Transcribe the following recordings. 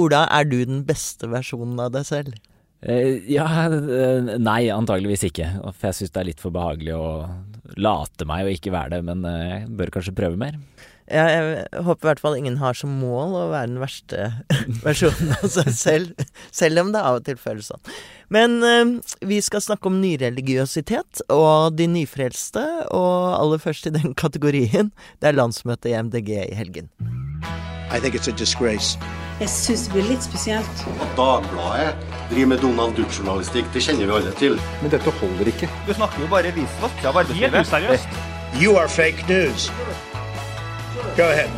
Ola, er du den beste versjonen av deg selv? Eh, ja, eh, nei, antageligvis ikke. For jeg syns det er litt for behagelig å late meg og ikke være det. Men eh, jeg bør kanskje prøve mer. Jeg, jeg håper i hvert fall ingen har som mål å være den verste versjonen av seg selv. Selv om det av og til føles sånn. Men vi skal snakke om nyreligiøsitet og de nyfrelste. Og aller først i den kategorien, det er landsmøtet i MDG i helgen. I think it's a disgrace. Jeg syns det blir litt spesielt. At Dagbladet driver med Donald Duck-journalistikk, det kjenner vi alle til. Men dette holder ikke. Du snakker jo bare visvask av arbeidslivet. Helt useriøst. You are fake news. Go ahead.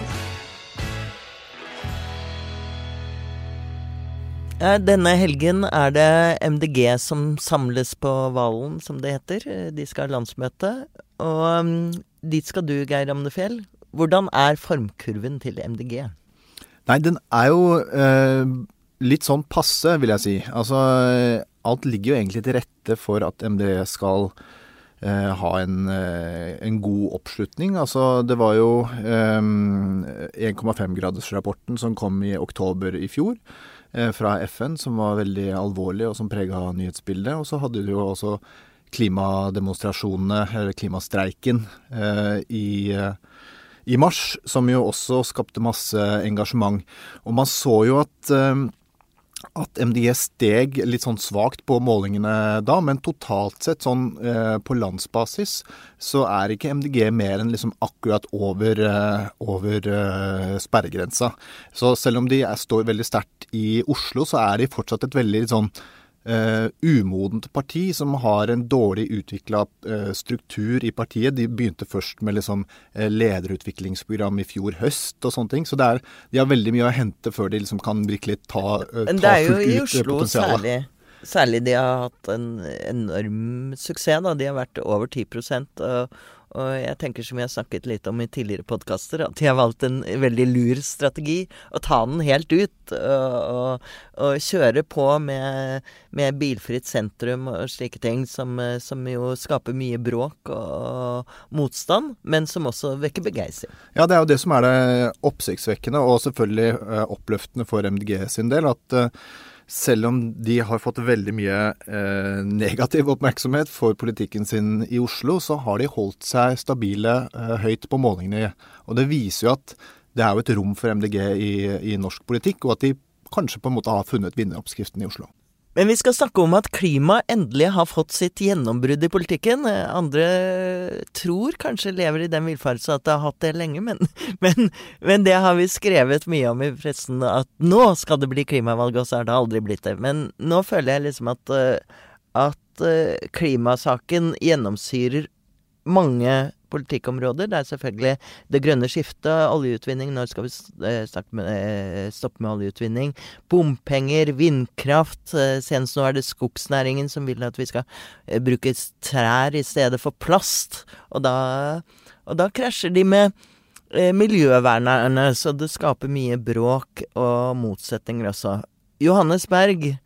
Eh, Denne helgen er det MDG som samles på Valen, som det heter. Eh, De skal ha landsmøte. Og mm, dit skal du, Geir Amnefjell. Hvordan er formkurven til MDG? Nei, den er jo eh, litt sånn passe, vil jeg si. Altså, alt ligger jo egentlig til rette for at MDG skal eh, ha en, eh, en god oppslutning. Altså, det var jo eh, 1,5-gradersrapporten som kom i oktober i fjor eh, fra FN, som var veldig alvorlig og som prega nyhetsbildet. Og så hadde du jo også klimademonstrasjonene, eller klimastreiken, eh, i eh, i mars, som jo også skapte masse engasjement. Og man så jo at, eh, at MDG steg litt sånn svakt på målingene da, men totalt sett sånn eh, på landsbasis så er ikke MDG mer enn liksom akkurat over, eh, over eh, sperregrensa. Så selv om de er, står veldig sterkt i Oslo, så er de fortsatt et veldig sånn Uh, umodent parti som har en dårlig utvikla uh, struktur i partiet. De begynte først med liksom, uh, lederutviklingsprogram i fjor høst og sånne ting. Så er, de har veldig mye å hente før de liksom kan virkelig ta, Men det er jo i Oslo særlig, særlig de har hatt en enorm suksess. da. De har vært over 10 og, og jeg tenker som jeg har snakket litt om i tidligere podkaster, at de har valgt en veldig lur strategi. Å ta den helt ut og, og, og kjøre på med, med bilfritt sentrum og slike ting, som, som jo skaper mye bråk og motstand, men som også vekker begeistring. Ja, det er jo det som er det oppsiktsvekkende, og selvfølgelig eh, oppløftende for MDG sin del. At eh, selv om de har fått veldig mye eh, negativ oppmerksomhet for politikken sin i Oslo, så har de holdt seg stabile eh, høyt på målingene. Og det viser jo at det er jo et rom for MDG i, i norsk politikk, og at de kanskje på en måte har funnet vinneroppskriften i Oslo. Men vi skal snakke om at klima endelig har fått sitt gjennombrudd i politikken. Andre tror kanskje lever i den villfarelse at det har hatt det lenge, men, men, men det har vi skrevet mye om i pressen. At nå skal det bli klimavalg, og så har det aldri blitt det. Men nå føler jeg liksom at, eh, at eh, klimasaken gjennomsyrer mange politikkområder. Det er selvfølgelig det grønne skiftet, oljeutvinning, når skal vi eh, med, eh, stoppe med oljeutvinning? Bompenger, vindkraft. eh, Senest nå er det skogsnæringen som vil at vi skal bruke trær i stedet for plast. Og da, og da krasjer de med miljøvernerne, så det skaper mye bråk og motsetninger også. Johannes Berg,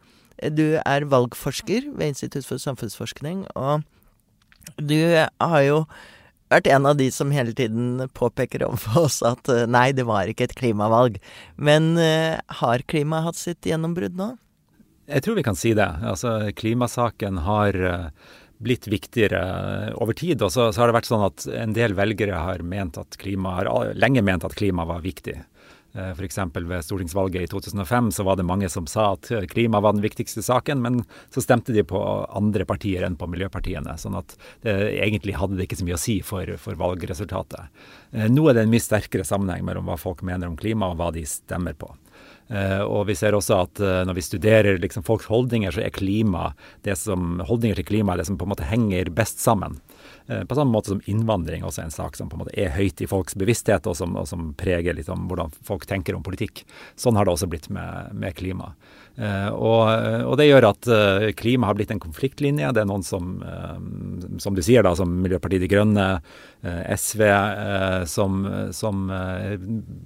du er valgforsker ved Institutt for samfunnsforskning, og du har jo vært en av de som hele tiden påpeker overfor oss at eh, nei, det var ikke et klimavalg. Men eh, har klimaet hatt sitt gjennombrudd nå? Jeg tror vi kan si det. Altså, klimasaken har eh, blitt viktigere over tid. Og så, så har det vært sånn at en del velgere har ment at klima, har lenge ment at klima var viktig. Eh, F.eks. ved stortingsvalget i 2005 så var det mange som sa at eh, klima var den viktigste saken, men så stemte de på andre partier enn på miljøpartiene. Sånn at det, egentlig hadde det ikke så mye å si for, for valgresultatet. Eh, Nå er det en mye sterkere sammenheng mellom hva folk mener om klima og hva de stemmer på. Eh, og vi ser også at eh, når vi studerer liksom, folks holdninger, så er klima det som, holdninger til klima det som på en måte henger best sammen. Eh, på samme måte som innvandring også er en sak som på en måte er høyt i folks bevissthet, og som, og som preger litt om hvordan folk tenker om politikk. Sånn har det også blitt med, med klima. Eh, og, og det gjør at eh, klima har blitt en konfliktlinje. Det er noen som, eh, som du sier, da, som Miljøpartiet De Grønne, SV, som, som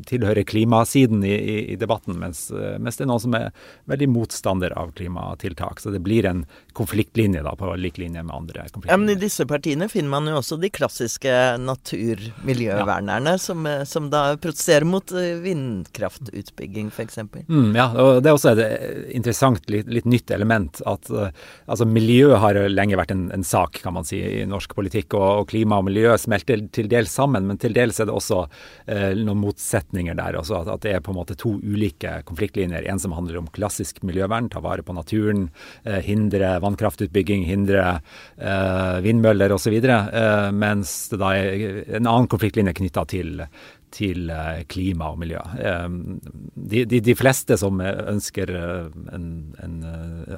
tilhører klimasiden i, i, debatten, mens, mens det er noen som er veldig motstander av klimatiltak. Så det blir en konfliktlinje da, på lik linje med andre Ja, men I disse partiene finner man jo også de klassiske naturmiljøvernerne, ja. som, som, da protesterer mot vindkraftutbygging, f.eks. Mm, ja, og det er også et interessant, litt, litt nytt element at uh, altså miljø har lenge vært en, en, sak, kan man si, i norsk politikk. Og, og, klima og miljø smelter til dels sammen, men til dels er det også uh, noen motsetninger der. Også, at, at, det er på en måte to ulike konfliktlinjer. En som handler om klassisk miljøvern, ta vare på naturen, uh, hindre vannkraftutbygging, hindre uh, vindmøller osv. Uh, mens det da er en annen konfliktlinje knytta til, til uh, klima og miljø. De, de, de, fleste som ønsker en, en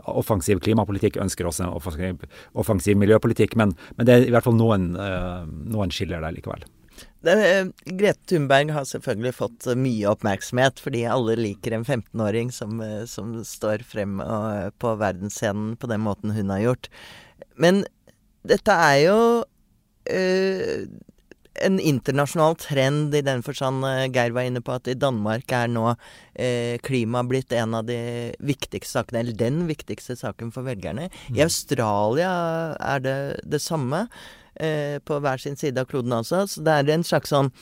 offensiv klimapolitikk, ønsker også en offensiv, offensiv miljøpolitikk, men, men, det er i hvert fall noen, noen skiller der likevel. Grete Thunberg har selvfølgelig fått mye oppmerksomhet, fordi alle liker en 15-åring som, som, står frem på verdensscenen på den måten hun har gjort. Men dette er jo en internasjonal trend i den forstand uh, Geir var inne på, at i Danmark er nå eh, klima blitt en av de viktigste sakene, eller den viktigste saken for velgerne. Mm. I Australia er det det samme, eh, på hver sin side av kloden også. Så det er en slags sånn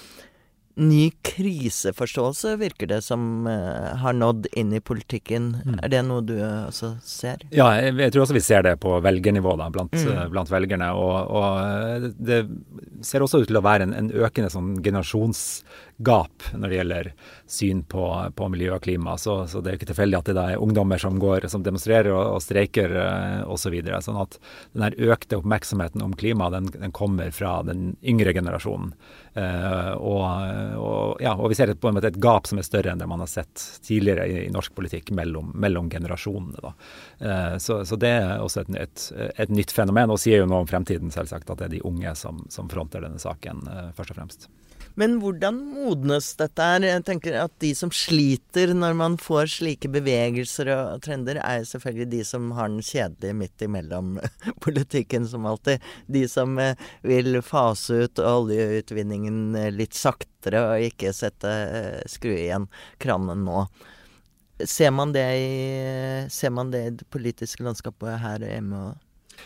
ny kriseforståelse, virker det som uh, har nådd inn i politikken. Mm. Er det noe du også ser? Ja, jeg, jeg, tror også vi ser det på velgernivå da, blant, mm. uh, blant velgerne. Og, og, eh, det ser også ut til å være en, en økende sånn generasjonsgap når det gjelder syn på, på miljø og klima. Så, så, det er jo ikke tilfeldig at det da er ungdommer som går, som demonstrerer og, og streiker uh, osv. Så videre. sånn at den økte oppmerksomheten om klima, den, den kommer fra den yngre generasjonen. Uh, og, og, ja, og, vi ser på en måte et gap som er større enn det man har sett tidligere i, i norsk politikk mellom, mellom generasjonene. Uh, så, så, det er også et, et, et, nytt fenomen, og sier jo noe om fremtiden, selvsagt. At det er de unge som, som fronter denne saken, uh, først og fremst. Men hvordan modnes dette her? Jeg tenker at de som sliter når man får slike bevegelser og trender, er selvfølgelig de som har den kjedelige midt imellom politikken, som alltid. De som eh, vil fase ut oljeutvinningen eh, litt saktere og ikke sette eh, skru igjen kranen nå. Ser man det i, ser man det i det politiske landskapet her hjemme?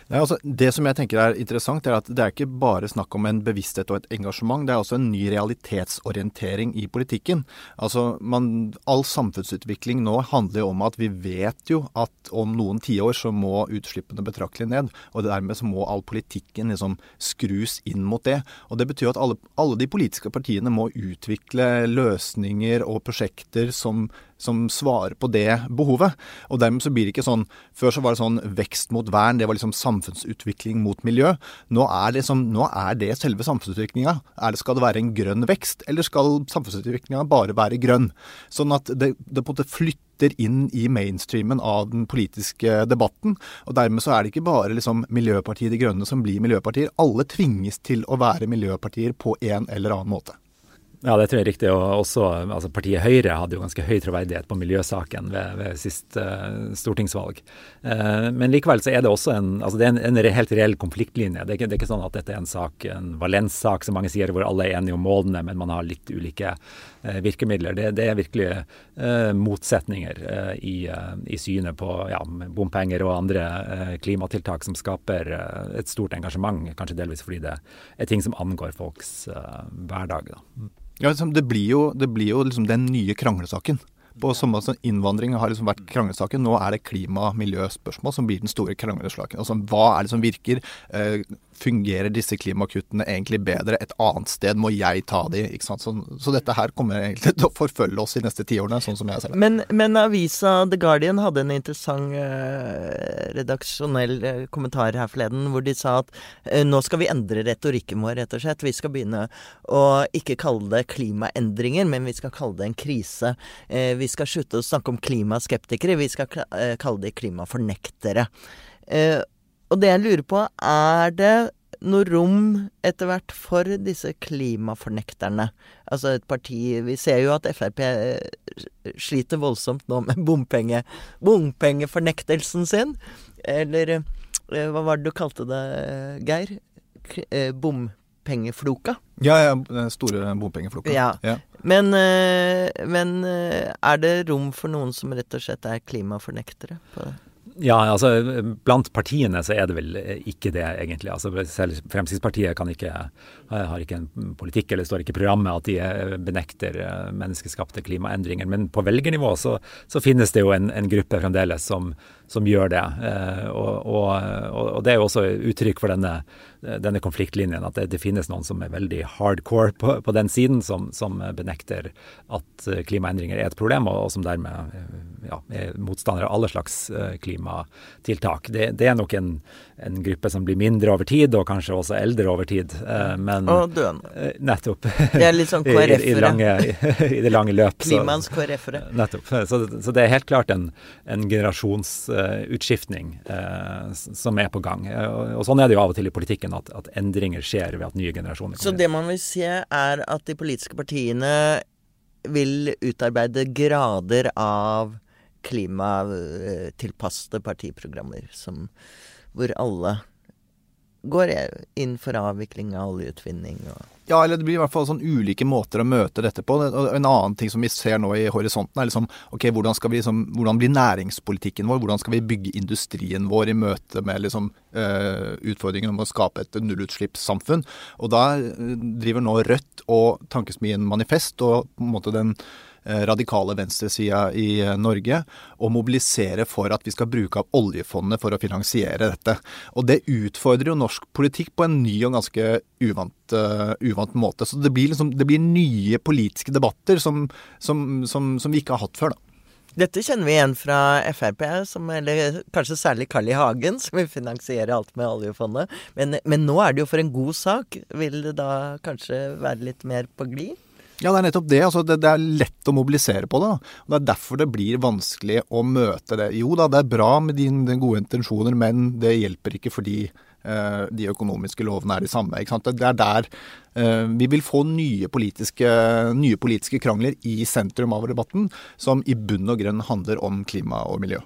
Nei, altså, det som jeg tenker er interessant, er at det er ikke bare snakk om en bevissthet og et engasjement. Det er også en ny realitetsorientering i politikken. Altså, man, All samfunnsutvikling nå handler jo om at vi vet jo at om noen tiår så må utslippene betraktelig ned. Og dermed så må all politikken liksom skrus inn mot det. Og det betyr at alle, alle de politiske partiene må utvikle løsninger og prosjekter som som svarer på det behovet. Og dermed så blir det ikke sånn Før så var det sånn vekst mot vern, det var liksom samfunnsutvikling mot miljø. Nå er det, som, nå er det selve samfunnsutviklinga. Skal det være en grønn vekst, eller skal samfunnsutviklinga bare være grønn? Sånn at det, det på en måte flytter inn i mainstreamen av den politiske debatten. Og dermed så er det ikke bare liksom Miljøpartiet De Grønne som blir miljøpartier. Alle tvinges til å være miljøpartier på en eller annen måte. Ja, det tror jeg er riktig. Og også altså Partiet Høyre hadde jo ganske høy troverdighet på miljøsaken ved, ved sist uh, stortingsvalg. Uh, men likevel så er det også en, altså det er en, en helt reell konfliktlinje. Det er, ikke, det er, ikke, sånn at dette er en sak, en Valens-sak som mange sier, hvor alle er enige om målene, men man har litt ulike uh, virkemidler. Det, det, er virkelig motsetninger i, i, synet på ja, bompenger og andre klimatiltak som skaper et stort engasjement, kanskje delvis fordi det er ting som angår folks hverdag. da. Ja, liksom, det blir jo, det blir jo liksom den nye kranglesaken. På samme som Innvandring har liksom vært kranglesaken. Nå er det klima- og miljøspørsmål som blir den store kranglesaken. Altså, hva er det som virker? Eh, fungerer disse klimakuttene egentlig bedre et annet sted? Må jeg ta de? Ikke sant? Så, så dette her kommer egentlig til å forfølge oss de neste tiårene, sånn som jeg ser det. Men, men avisa The Guardian hadde en interessant eh, redaksjonell uh, kommentar her forleden, hvor de sa at eh, nå skal vi endre retorikken vår, rett og slett. Vi skal begynne å ikke kalle det klimaendringer, men vi skal kalle det en krise. vi skal slutte å snakke om klimaskeptikere, vi skal kalle det klimafornektere. Uh, og det jeg lurer på, er det noe rom etter hvert for disse klimafornekterne? Altså et parti Vi ser jo at Frp eh, sliter voldsomt nå med bompenge, bompengefornektelsen sin. Eller eh, hva var det du kalte det, Geir? Eh, bompengefloka? Ja, ja, den store bompengefloka. Ja. ja. Men, men er det rom for noen som rett og slett er klimafornektere? på det? Ja, altså blant partiene så er det vel ikke det, egentlig. Altså Selv Fremskrittspartiet ikke, har ikke en politikk eller står ikke i programmet at de benekter menneskeskapte klimaendringer. Men på velgernivå så, så finnes det jo en, en gruppe fremdeles som, som gjør det. Og, og, og, det er jo også uttrykk for denne, denne konfliktlinjen, at det, det, finnes noen som er veldig hardcore på, på den siden, som, som, benekter at klimaendringer er et problem, og, som dermed ja, er motstandere av alle slags klimatiltak. Det, det er nok en, en, gruppe som blir mindre over tid, og kanskje også eldre over tid. Eh, men, og døende. Eh, nettopp. Det er litt sånn KrF-ere. I, I, I, det lange løp. Klimaens KrF-ere. Nettopp. Så, så, det er helt klart en, en generasjonsutskiftning uh, som er på gang. Uh, og sånn er det jo av og til i politikken, at, at endringer skjer ved at nye generasjoner kommer. Så det man vil se, er at de politiske partiene vil utarbeide grader av klimatilpassede partiprogrammer som, hvor alle går inn for avvikling av oljeutvinning. ja, eller det blir i hvert fall sånn ulike måter å møte dette på. En annen ting som vi ser nå i horisonten, er liksom ok, hvordan, skal vi liksom, hvordan blir næringspolitikken vår? Hvordan skal vi bygge industrien vår i møte med liksom, uh, utfordringen om å skape et nullutslippssamfunn? Og da eh, driver nå Rødt og Tankesmien Manifest og på en måte den Eh, radikale venstresida i eh, Norge og mobilisere for at vi skal bruke av oljefondet for å finansiere dette. Og det utfordrer jo norsk politikk på en ny og ganske uvant, uh, uvant måte. Så det blir, liksom, det blir, nye politiske debatter som, som, som, som vi ikke har hatt før. da. Dette kjenner vi igjen fra Frp, som, eller kanskje særlig Carl I. Hagen, som vil finansiere alt med oljefondet. Men, men, nå er det jo for en god sak. Vil det da kanskje være litt mer på glid? Ja, det er nettopp det. Altså, det, det, er lett å mobilisere på det. Og Det er derfor det blir vanskelig å møte det. Jo da, det er bra med dine gode intensjoner, men det hjelper ikke fordi eh, de økonomiske lovene er de samme. Det er der eh, vi vil få nye politiske, nye politiske krangler i sentrum av debatten, som i bunn og grunn handler om klima og miljø.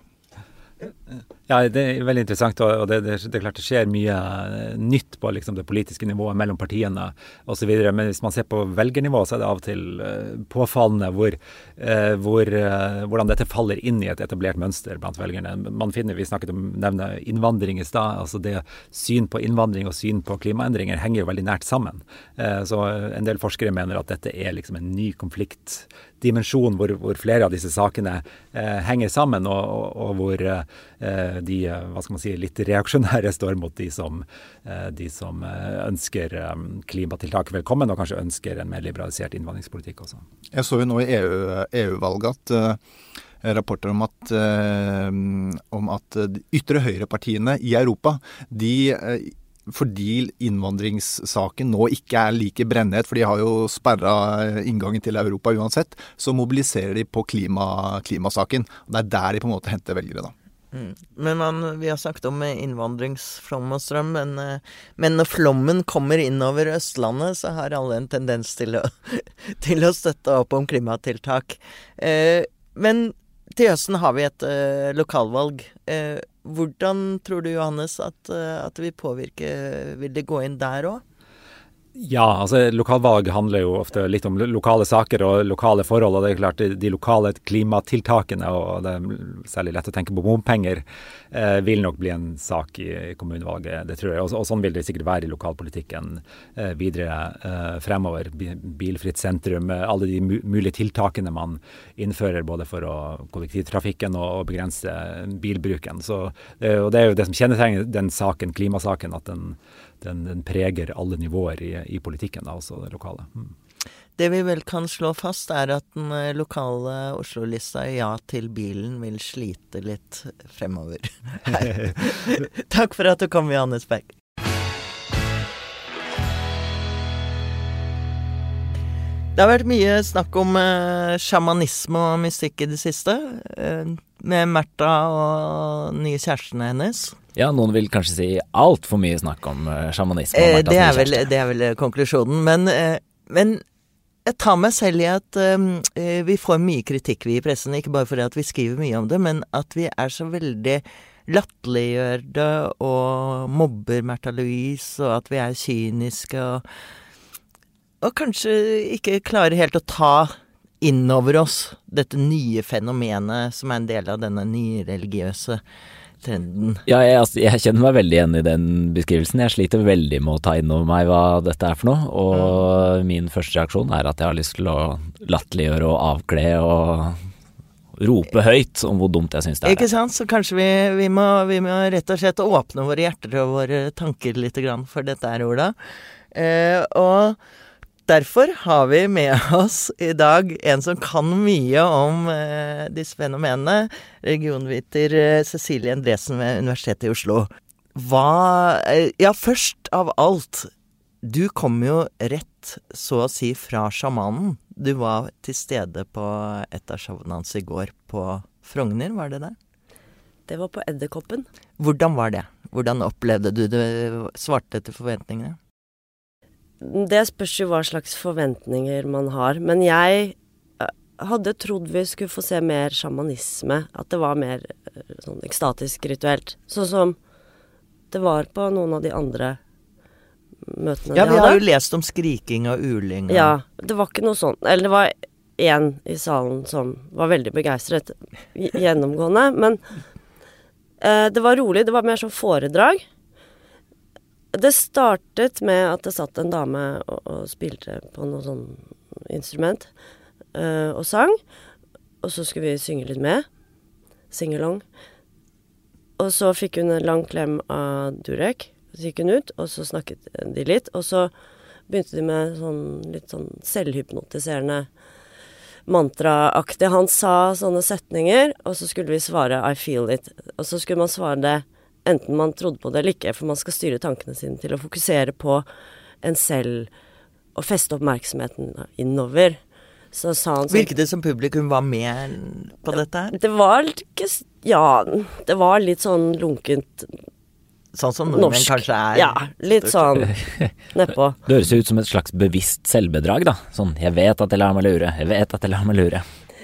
Ja, det er veldig interessant. og Det, det, det er klart det skjer mye eh, nytt på liksom, det politiske nivået mellom partiene osv. Men hvis man ser på velgernivå, så er det av og til uh, påfallende hvor, uh, hvor, hvordan dette faller inn i et etablert mønster blant velgerne. Man finner, Vi snakket om nevne innvandring i stad. altså det Syn på innvandring og syn på klimaendringer henger jo veldig nært sammen. så En del forskere mener at dette er liksom en ny konfliktdimensjon hvor, hvor flere av disse sakene henger sammen, og, og, og hvor de hva skal man si, litt reaksjonære står mot de som, eh, de som eh, ønsker eh, klimatiltak velkommen, og kanskje ønsker en mer liberalisert innvandringspolitikk også. Jeg så jo nå i EU-valget EU at rapporter om at, om at ytre høyrepartiene i Europa de fordi innvandringssaken nå ikke er like brennhet, for de har jo sperra inngangen til Europa uansett, så mobiliserer de på klima, klimasaken. Det er der de på en måte henter velgere, da. Mm. Men man, vi har snakket om innvandringsflom og strøm, men, eh, men, når flommen kommer innover Østlandet, så har alle en tendens til å, til å støtte opp om klimatiltak. Eh, men til høsten har vi et eh, lokalvalg. Eh, hvordan tror du, Johannes, at, eh, at det vil påvirke Vil det gå inn der òg? Ja, altså lokalvalg handler jo ofte litt om lokale saker og lokale forhold. Og det er klart de, lokale klimatiltakene, og det er særlig lett å tenke på bompenger, eh, vil nok bli en sak i, kommunevalget. Det tror jeg. Og, og, sånn vil det sikkert være i lokalpolitikken eh, videre eh, fremover. Bilfritt sentrum, eh, alle de mulige tiltakene man innfører både for å kollektivtrafikken og, og begrense bilbruken. Så, og det er jo det som kjennetegner den saken, klimasaken, at den den, den preger alle nivåer i, i politikken, da, altså det lokale. Mm. Det vi vel kan slå fast, er at den eh, lokale Oslo-lista Ja til bilen vil slite litt fremover. Takk for at du kom, Johannes Berg. Det har vært mye snakk om eh, sjamanisme og mystikk i det siste. Eh, med Märtha og nye kjærestene hennes. Ja, noen vil kanskje si altfor mye snakk om uh, sjamanisme. Eh, det, er vel, det, er vel, konklusjonen. Men, eh, men, jeg tar meg selv i at eh, vi får mye kritikk, vi i pressen. Ikke bare fordi at vi skriver mye om det, men at vi er så veldig latterliggjør og mobber Märtha Louise, og at vi er kyniske og, og kanskje ikke klarer helt å ta innover oss dette nye fenomenet som er en del av denne nyreligiøse trenden. Ja, jeg, altså, jeg kjenner meg veldig igjen i den beskrivelsen. Jeg sliter veldig med å ta inn over meg hva dette er for noe. Og min første reaksjon er at jeg har lyst til å latterliggjøre og avkle og rope høyt om hvor dumt jeg syns det er. Ikke sant? Så kanskje vi, vi, må, vi, må, rett og slett åpne våre hjerter og våre tanker litt for dette her, Ola. Eh, og Derfor har vi med oss i dag en som kan mye om eh, disse fenomenene. Regionviter eh, Cecilie Endresen ved Universitetet i Oslo. Hva eh, Ja, først av alt. Du kom jo rett, så å si, fra sjamanen. Du var til stede på et av showene hans i går på Frogner, var det det? Det var på Edderkoppen. Hvordan var det? Hvordan opplevde du det? Svarte til forventningene? Det spørs jo hva slags forventninger man har. Men jeg eh, hadde trodd vi skulle få se mer sjamanisme. At det var mer eh, sånn ekstatisk rituelt. Sånn som det var på noen av de andre møtene ja, vi har jo lest om skriking og uling. Og... Ja, det var ikke noe sånt. Eller det var én i salen som var veldig begeistret gjennomgående. Men eh, det var rolig. Det var mer sånn foredrag. Det startet med at det satt en dame og, og spilte på noe sånn instrument uh, og sang. Og så skulle vi synge litt med. Sing-along. Og så fikk hun en lang klem av Durek. Så gikk hun ut, og så snakket de litt. Og så begynte de med sånn litt sånn selvhypnotiserende mantraaktig. Han sa sånne setninger, og så skulle vi svare 'I feel it'. Og så skulle man svare det enten man trodde på det eller ikke, for man skal styre tankene sine til å fokusere på en selv og feste oppmerksomheten innover. Så sa han sånn Virket det som publikum var med på dette her? Det var ikke Ja, det var litt sånn lunkent Sånn som nordmenn norsk. kanskje er? Ja, litt sånn nedpå. Det høres ut som et slags bevisst selvbedrag, da. Sånn 'jeg vet at jeg lar meg lure', 'jeg vet at jeg lar meg lure'.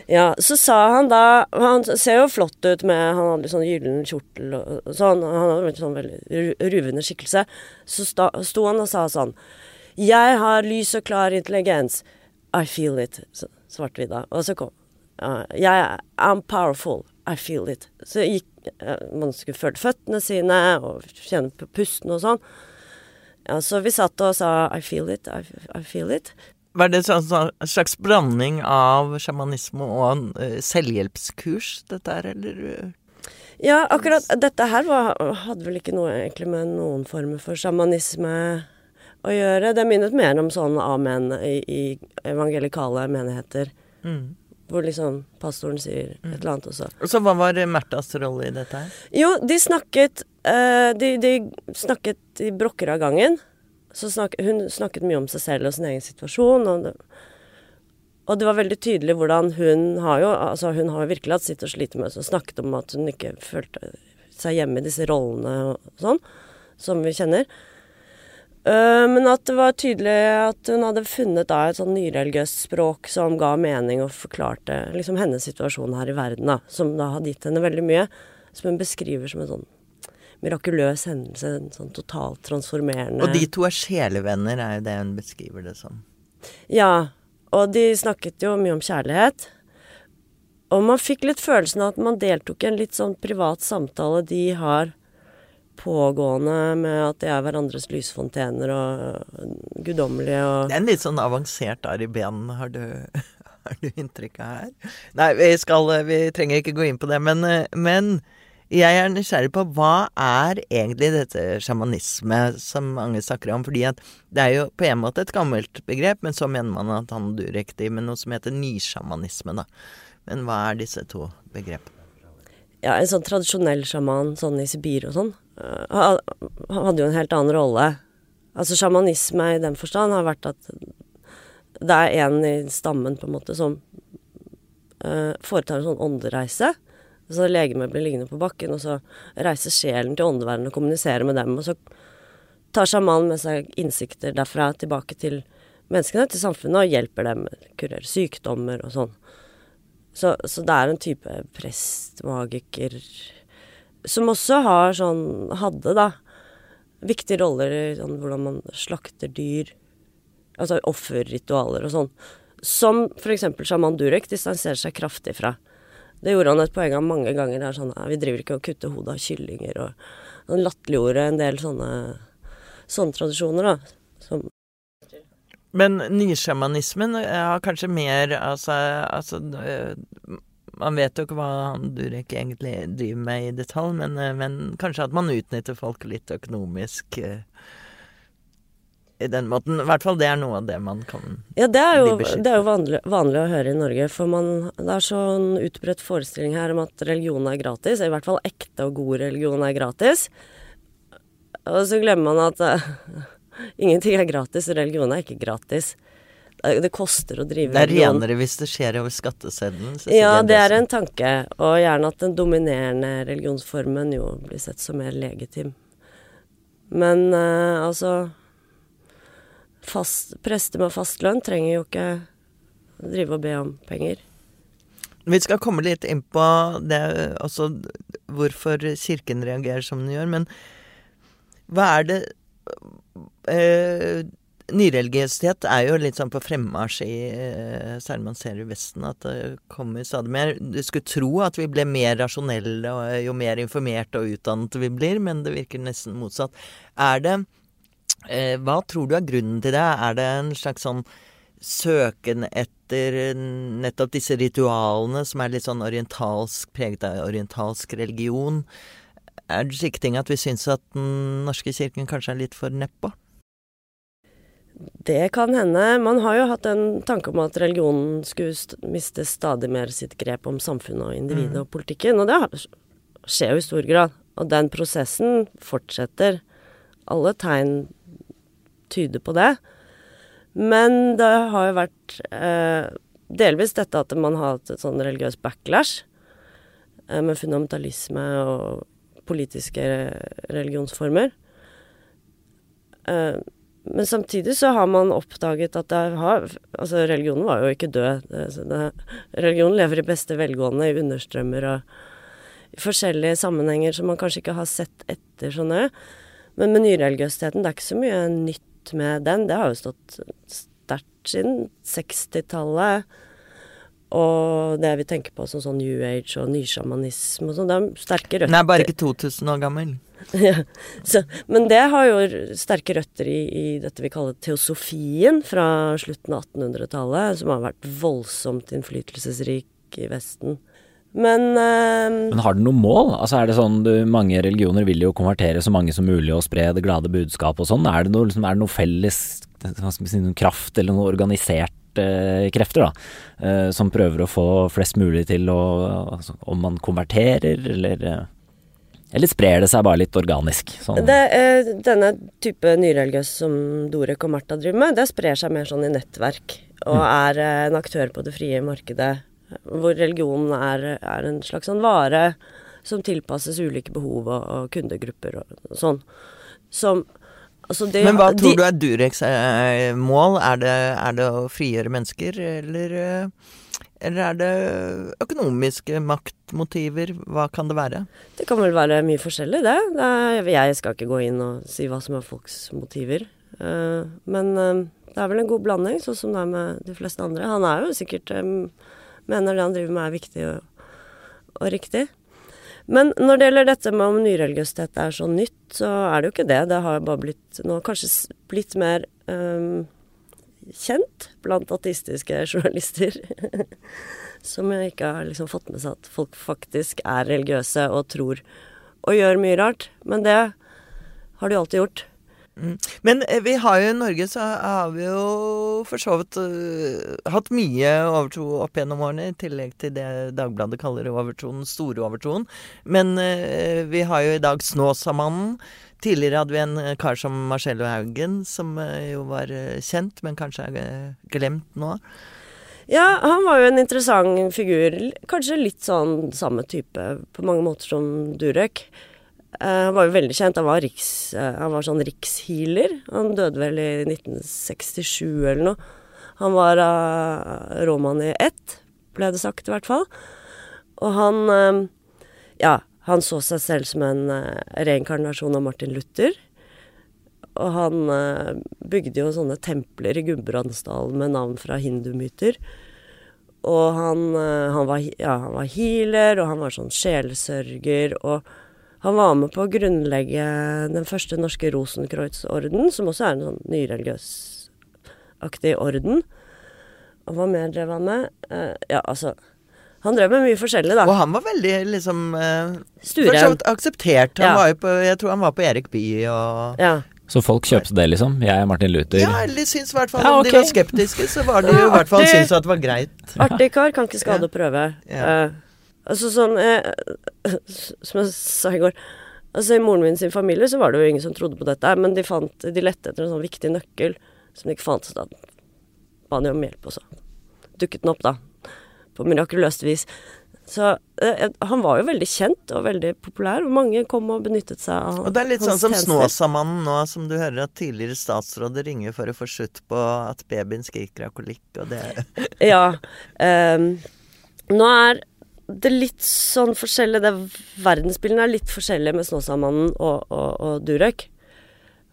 Ja, så sa han da Han ser jo flott ut med Han hadde sånn gyllen kjortel og sånn. Han hadde en sånn veldig ruvende skikkelse. Så sta, sto han og sa sånn Jeg har lys og klar intelligens. I feel it, svarte vi da. Og så kom uh, Jeg I'm powerful. I feel it. Så gikk Man skulle føle føttene sine og kjenne på pusten og sånn. Ja, så vi satt og sa I feel it, I, I feel it. Var det en sånn, slags blanding av sjamanisme og uh, selvhjelpskurs, dette her, eller? Ja, akkurat dette her var, hadde vel ikke noe egentlig med noen former for sjamanisme å gjøre. Det minnet mer om sånn amen i, i evangelikale menigheter. Mm. Hvor liksom pastoren sier et eller annet også. Så hva var Märthas rolle i dette her? Jo, de snakket uh, de, de, snakket i brokker av gangen. Snak, hun snakket mye om seg selv og sin egen situasjon. Og det, og det var veldig tydelig hvordan hun har jo altså hun har virkelig hatt sitt å slite med, så snakket om at hun ikke følte seg hjemme i disse rollene og sånn, som vi kjenner. Uh, men at det var tydelig at hun hadde funnet da et sånn nyreligiøst språk som ga mening og forklarte liksom hennes situasjon her i verden, da, som da hadde gitt henne veldig mye. Som hun beskriver som en sånn mirakuløs hendelse, en sånn totalt transformerende Og de to er sjelevenner, er jo det hun beskriver det som. Ja, og de snakket jo mye om kjærlighet. Og man fikk litt følelsen av at man deltok i en litt sånn privat samtale de har pågående med at de er hverandres lysfontener og guddommelige og Det er en litt sånn avansert arr i benene, har du, har du inntrykk av her? Nei, vi skal Vi trenger ikke gå inn på det, men, men jeg er nysgjerrig på hva er egentlig dette sjamanisme som mange snakker om? Fordi at det er jo på en måte et gammelt begrep, men så mener man at han er riktig med noe som heter nysjamanisme, da. Men hva er disse to begrepene? Ja, en sånn tradisjonell sjaman, sånn i Sibir og sånn, han hadde jo en helt annen rolle. Altså sjamanisme i den forstand har vært at det er en i stammen, på en måte, som uh, foretar en sånn åndereise. Så legemet blir liggende på bakken, og så reiser sjelen til åndeverdenen og kommuniserer med dem. Og så tar sjamanen med seg innsikter derfra tilbake til menneskene, til samfunnet, og hjelper dem med kurere sykdommer og sånn. Så, så, det er en type prestmagiker som også har sånn Hadde, da, viktige roller i sånn hvordan man slakter dyr. Altså offerritualer og sånn. Som f.eks. sjaman Durek distanserer seg kraftig fra. Det gjorde han et poeng av mange ganger. Det er sånn, Vi driver ikke og kutter hodet av kyllinger. Og han latterliggjorde en del sånne, sånne tradisjoner, da. Som Men nysjamanismen har kanskje mer altså, altså Man vet jo ikke hva Durek egentlig driver med i detalj, men, men kanskje at man utnytter folk litt økonomisk i den måten. I hvert fall det er noe av det man kan Ja, det er jo, det er jo vanlig, vanlig, å høre i Norge. For man, det er sånn utbredt forestilling her om at religion er gratis. I hvert fall ekte og god religion er gratis. Og så glemmer man at uh, ingenting er gratis. og Religion er ikke gratis. Det koster å drive. Det er renere hvis det skjer over skatteseddelen. Ja, det er en tanke. Og gjerne at den dominerende religionsformen jo blir sett som mer legitim. Men uh, altså fast, prester med fast lønn trenger jo ikke drive og be om penger. Vi skal komme litt inn på det, altså hvorfor Kirken reagerer som den gjør. Men hva er det eh, Nyreligiøsitet er jo litt sånn på fremmarsj i eh, Særlig man ser i Vesten at det kommer stadig mer. Du skulle tro at vi ble mer rasjonelle jo mer informerte og utdannet vi blir, men det virker nesten motsatt. Er det hva tror du er grunnen til det? Er det en slags sånn søken etter nettopp disse ritualene som er litt sånn orientalsk, preget av orientalsk religion? Er det slike ting at vi syns at den norske kirken kanskje er litt for nedpå? Det kan hende. Man har jo hatt en tanke om at religionen skulle miste stadig mer sitt grep om samfunnet og individet mm. og politikken, og det skjer jo i stor grad. Og den prosessen fortsetter. Alle tegn tyder på det. Men det har jo vært eh, delvis dette at man har hatt et sånn religiøs backlash eh, med fundamentalisme og politiske religionsformer. Eh, men samtidig så har man oppdaget at det har Altså, religionen var jo ikke død. Det, det, religionen lever i beste velgående i understrømmer og i forskjellige sammenhenger som man kanskje ikke har sett etter så nøye. Men med nyreligiøsiteten, det er ikke så mye nytt med den, det har jo stått sterkt siden 60-tallet. Og det vi tenker på som sånn New Age og nysjamanisme og sånn, det er sterke røtter. Den er bare ikke 2000 år gammel. ja, så, men det har jo sterke røtter i, i, dette vi kaller teosofien fra slutten av 1800-tallet, som har vært voldsomt innflytelsesrik i Vesten. Men, uh, Men har det noe mål? Altså er det sånn, du, Mange religioner vil jo konvertere så mange som mulig og spre det glade budskap og sånn. Er liksom, er det noe felles si, noen kraft eller noe organiserte uh, krefter da, uh, som prøver å få flest mulig til å altså, Om man konverterer, eller uh, eller sprer det seg bare litt organisk? Sånn. Det, denne type nyreligiøs som Dorek og Martha driver med, det sprer seg mer sånn i nettverk. Og mm. er en aktør på det frie markedet hvor religionen er, er en slags sånn vare som tilpasses ulike behov og, og kundegrupper og sånn. Som Altså det, Men hva tror de, du er Dureks eh, mål? Er det, er det, å frigjøre mennesker, eller, eh, eller er det økonomiske maktmotiver? Hva kan det være? Det kan vel være mye forskjellig, det. det er, jeg skal ikke gå inn og si hva som er folks motiver. Uh, men det er vel en god blanding, sånn som det er med de fleste andre. Han er jo sikkert mener det han driver med er viktig og, og riktig. Men når det gjelder dette med om nyreligiøsitet er så nytt, så er det jo ikke det. Det har bare blitt nå kanskje blitt mer um, kjent blant ateistiske journalister. som ikke har liksom fått med seg at folk faktisk er religiøse og tror og gjør mye rart. Men det har de alltid gjort. Mm. Men eh, vi har jo i Norge så har vi jo for så vidt uh, hatt mye overtro opp gjennom årene, i tillegg til det Dagbladet kaller overtroen, store overtroen. Men uh, vi har jo i dag Snåsamannen. Tidligere hadde vi en kar som Marcello Haugen, som uh, jo var kjent, men kanskje er glemt nå. Ja, han var jo en interessant figur. Kanskje litt sånn samme type på mange måter som Durek. Eh, han var jo veldig kjent. Han var, riks, uh, han var sånn rikshealer. Han døde vel i 1967 eller noe. Han var uh, råmann i ett, ble det sagt i hvert fall. Og han uh, Ja, han så seg selv som en reinkarnasjon av Martin Luther. Og han bygde jo sånne templer i Gudbrandsdalen med navn fra hindumyter. og han, eh, han, var, ja, han var healer, og han var sånn sjelsørger, og han var med på å grunnlegge den første norske Rosenkreutz-orden, som også er en sånn nyreligiøsaktig orden. Og hva mer drev han med? Uh, ja, altså Han drev med mye forskjellig, da. Og han var veldig liksom uh, Stueren. akseptert. Han Ja. var jo på, jeg tror han var på Erik Bye og Ja. Så folk kjøpte det, liksom? Jeg er Martin Luther. Ja, eller syns i hvert fall Ja, Om de var skeptiske, så var de jo i hvert fall syntes at det var greit. Artig kar, kan ikke skade å prøve. Ja. Eh, altså sånn eh, Som jeg sa i går Altså I moren min sin familie så var det jo ingen som trodde på dette, men de fant De lette etter en sånn viktig nøkkel som de ikke fant. Så da ba de om hjelp, og så dukket den opp, da. På mirakuløst vis. Så eh, han var jo veldig kjent og veldig populær, og mange kom og benyttet seg av Og det er litt sånn som. Snåsamannen nå, som du hører at tidligere statsråder ringer for å få slutt på at babyen skriker av kolikk, og det Ja. Eh, nå er det er litt sånn forskjellig det, Verdensbildene er litt forskjellige med Snåsamannen og, og, og Durek.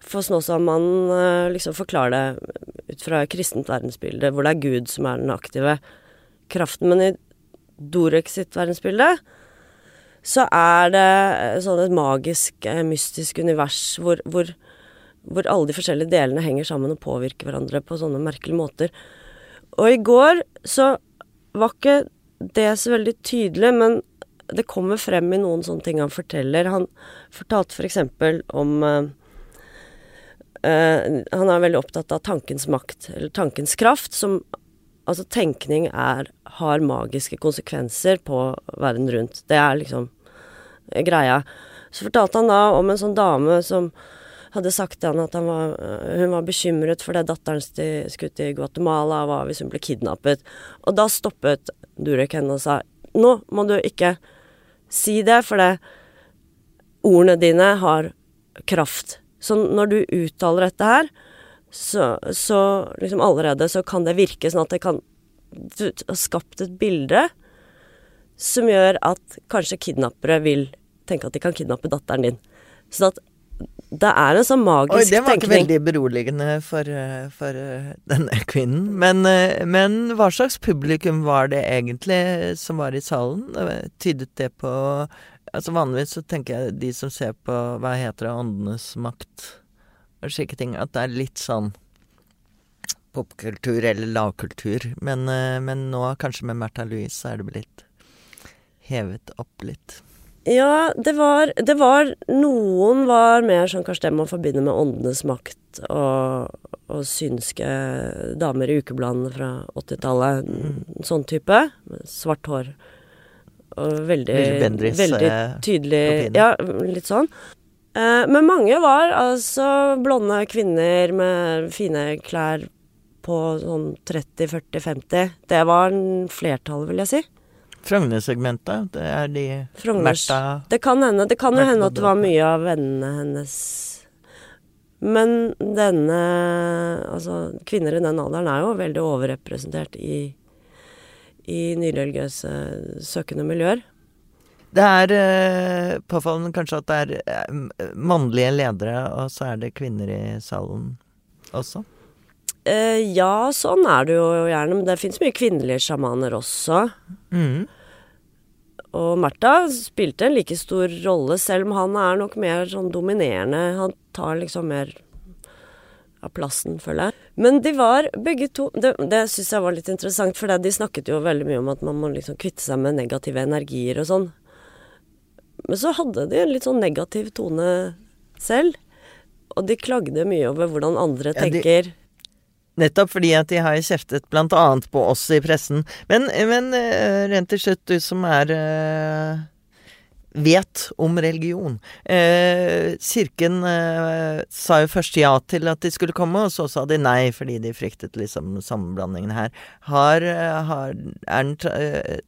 For Snåsamannen eh, liksom forklarer det ut fra kristent verdensbilde, hvor det er Gud som er den aktive kraften. Men i Durek sitt verdensbilde så er det eh, sånn et magisk, eh, mystisk univers hvor, hvor, hvor alle de forskjellige delene henger sammen og påvirker hverandre på sånne merkelige måter. Og i går så var ikke det er så veldig tydelig, men det kommer frem i noen sånne ting han forteller. Han fortalte f.eks. For om uh, uh, Han er veldig opptatt av tankens makt, eller tankens kraft, som Altså, tenkning er, har magiske konsekvenser på verden rundt. Det er liksom greia. Så fortalte han da om en sånn dame som hadde sagt til han at han var, øh, hun var bekymret fordi datteren sti- skulle til Guatemala, hva hvis hun ble kidnappet. Og da stoppet Durek henne og sa nå må du ikke si det, for det, ordene dine har kraft. Så når du uttaler dette her, så, så liksom allerede så kan det virke sånn at det kan Du har skapt et bilde som gjør at kanskje kidnappere vil tenke at de kan kidnappe datteren din. Så at det er en sånn magisk Oi, det var ikke tenkning. veldig beroligende for, eh, for eh, denne kvinnen. Men, eh, men hva slags publikum var det egentlig som var i salen? Tydet det på Altså Vanligvis så tenker jeg de som ser på hva heter det, Åndenes makt og slike ting, at det er litt sånn popkultur eller lavkultur. Men, men nå, kanskje med Märtha Louise, så er det blitt hevet opp litt. Ja, det var, det var Noen var mer sånn kanskje det man forbinder med åndenes makt og, og synske damer i ukebladene fra 80-tallet. Sånn type. Svart hår. Og veldig, Bendris, veldig eh, tydelig eh, Ja, litt sånn. Eh, men mange var altså blonde kvinner med fine klær på sånn 30-40-50. Det var en flertallet, vil jeg si. Frogner-segmentet, det er de Frogners Märtha Det kan hende. Det kan jo hende at det var mye av vennene hennes Men denne Altså, kvinner i den alderen er jo veldig overrepresentert i, i nyreligiøse søkende miljøer. Det er eh, påfallende kanskje at det er eh, mannlige ledere, og så er det kvinner i salen også. Eh, ja, sånn er det jo gjerne, men det fins mye kvinnelige sjamaner også. Mm. Og Märtha spilte en like stor rolle, selv om han er nok mer sånn dominerende. Han tar liksom mer av plassen, føler jeg. Men de var begge to Det, det syns jeg var litt interessant, for de snakket jo veldig mye om at man må liksom kvitte seg med negative energier og sånn. Men så hadde de en litt sånn negativ tone selv. Og de klagde mye over hvordan andre Ja, de- tenker. Nettopp fordi at de har kjeftet blant annet på oss i pressen. Men, men eh, rent til slutt, du som er eh, vet om religion. Eh, kirken eh, sa jo først ja til at de skulle komme, og så sa de nei fordi de fryktet liksom sammenblandingen her. Har, eh, har er den tra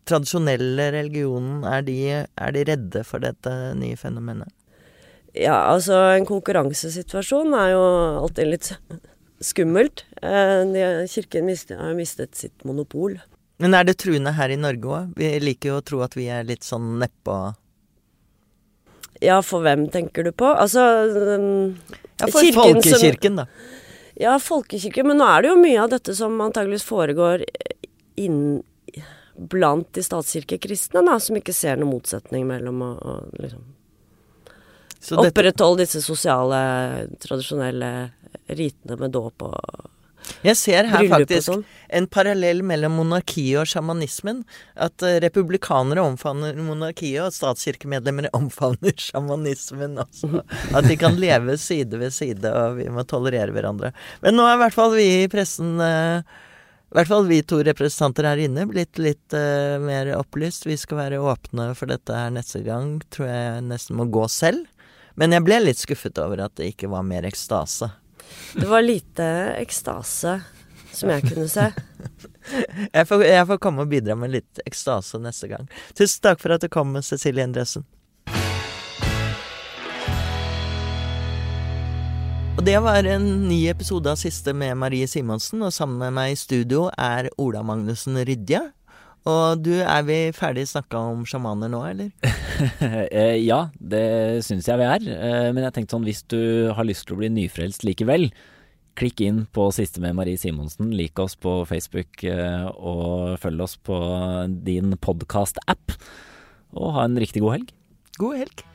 tradisjonelle religionen er de, er de redde for dette nye fenomenet? Ja, altså en konkurransesituasjon er jo alltid litt skummelt. Eh, Kirken har mistet sitt monopol. Men er det truende her i Norge òg? Vi liker jo å tro at vi er litt sånn nedpå Ja, for hvem tenker du på? Altså Ja, for kirken som- folkekirken, da. Ja, folkekirken. Men nå er det jo mye av dette som antageligvis foregår inn blant de statskirkekristne, da, som ikke ser noen motsetning mellom å, å liksom dette... opprettholde disse sosiale, tradisjonelle ritene med dåp og jeg ser her faktisk sånn. en parallell mellom monarkiet og sjamanismen. At uh, republikanere omfavner monarkiet, og statskirkemedlemmer omfavner sjamanismen også. At de kan leve side ved side, og vi må tolerere hverandre. Men nå er i hvert fall vi i pressen uh, i hvert fall vi to representanter her inne blitt litt uh, mer opplyst. Vi skal være åpne for dette her neste gang. Tror jeg nesten må gå selv. Men jeg ble litt skuffet over at det ikke var mer ekstase. Det var lite ekstase som jeg kunne se. jeg, får, jeg, får, komme og bidra med litt ekstase neste gang. Tusen takk for at du kom, Cecilie Endresen. Og det var en ny episode av Siste med Marie Simonsen, og sammen med meg i studio er Ola Magnussen Rydje. Og du, er vi ferdig snakka om sjamaner nå, eller? Eh, ja, det syns jeg vi er. Eh, men jeg tenkte sånn, hvis du har lyst til å bli nyfrelst likevel, klikk inn på Siste med Marie Simonsen, lik oss på Facebook eh, og følg oss på din podkast-app. Og ha en riktig god helg. God helg.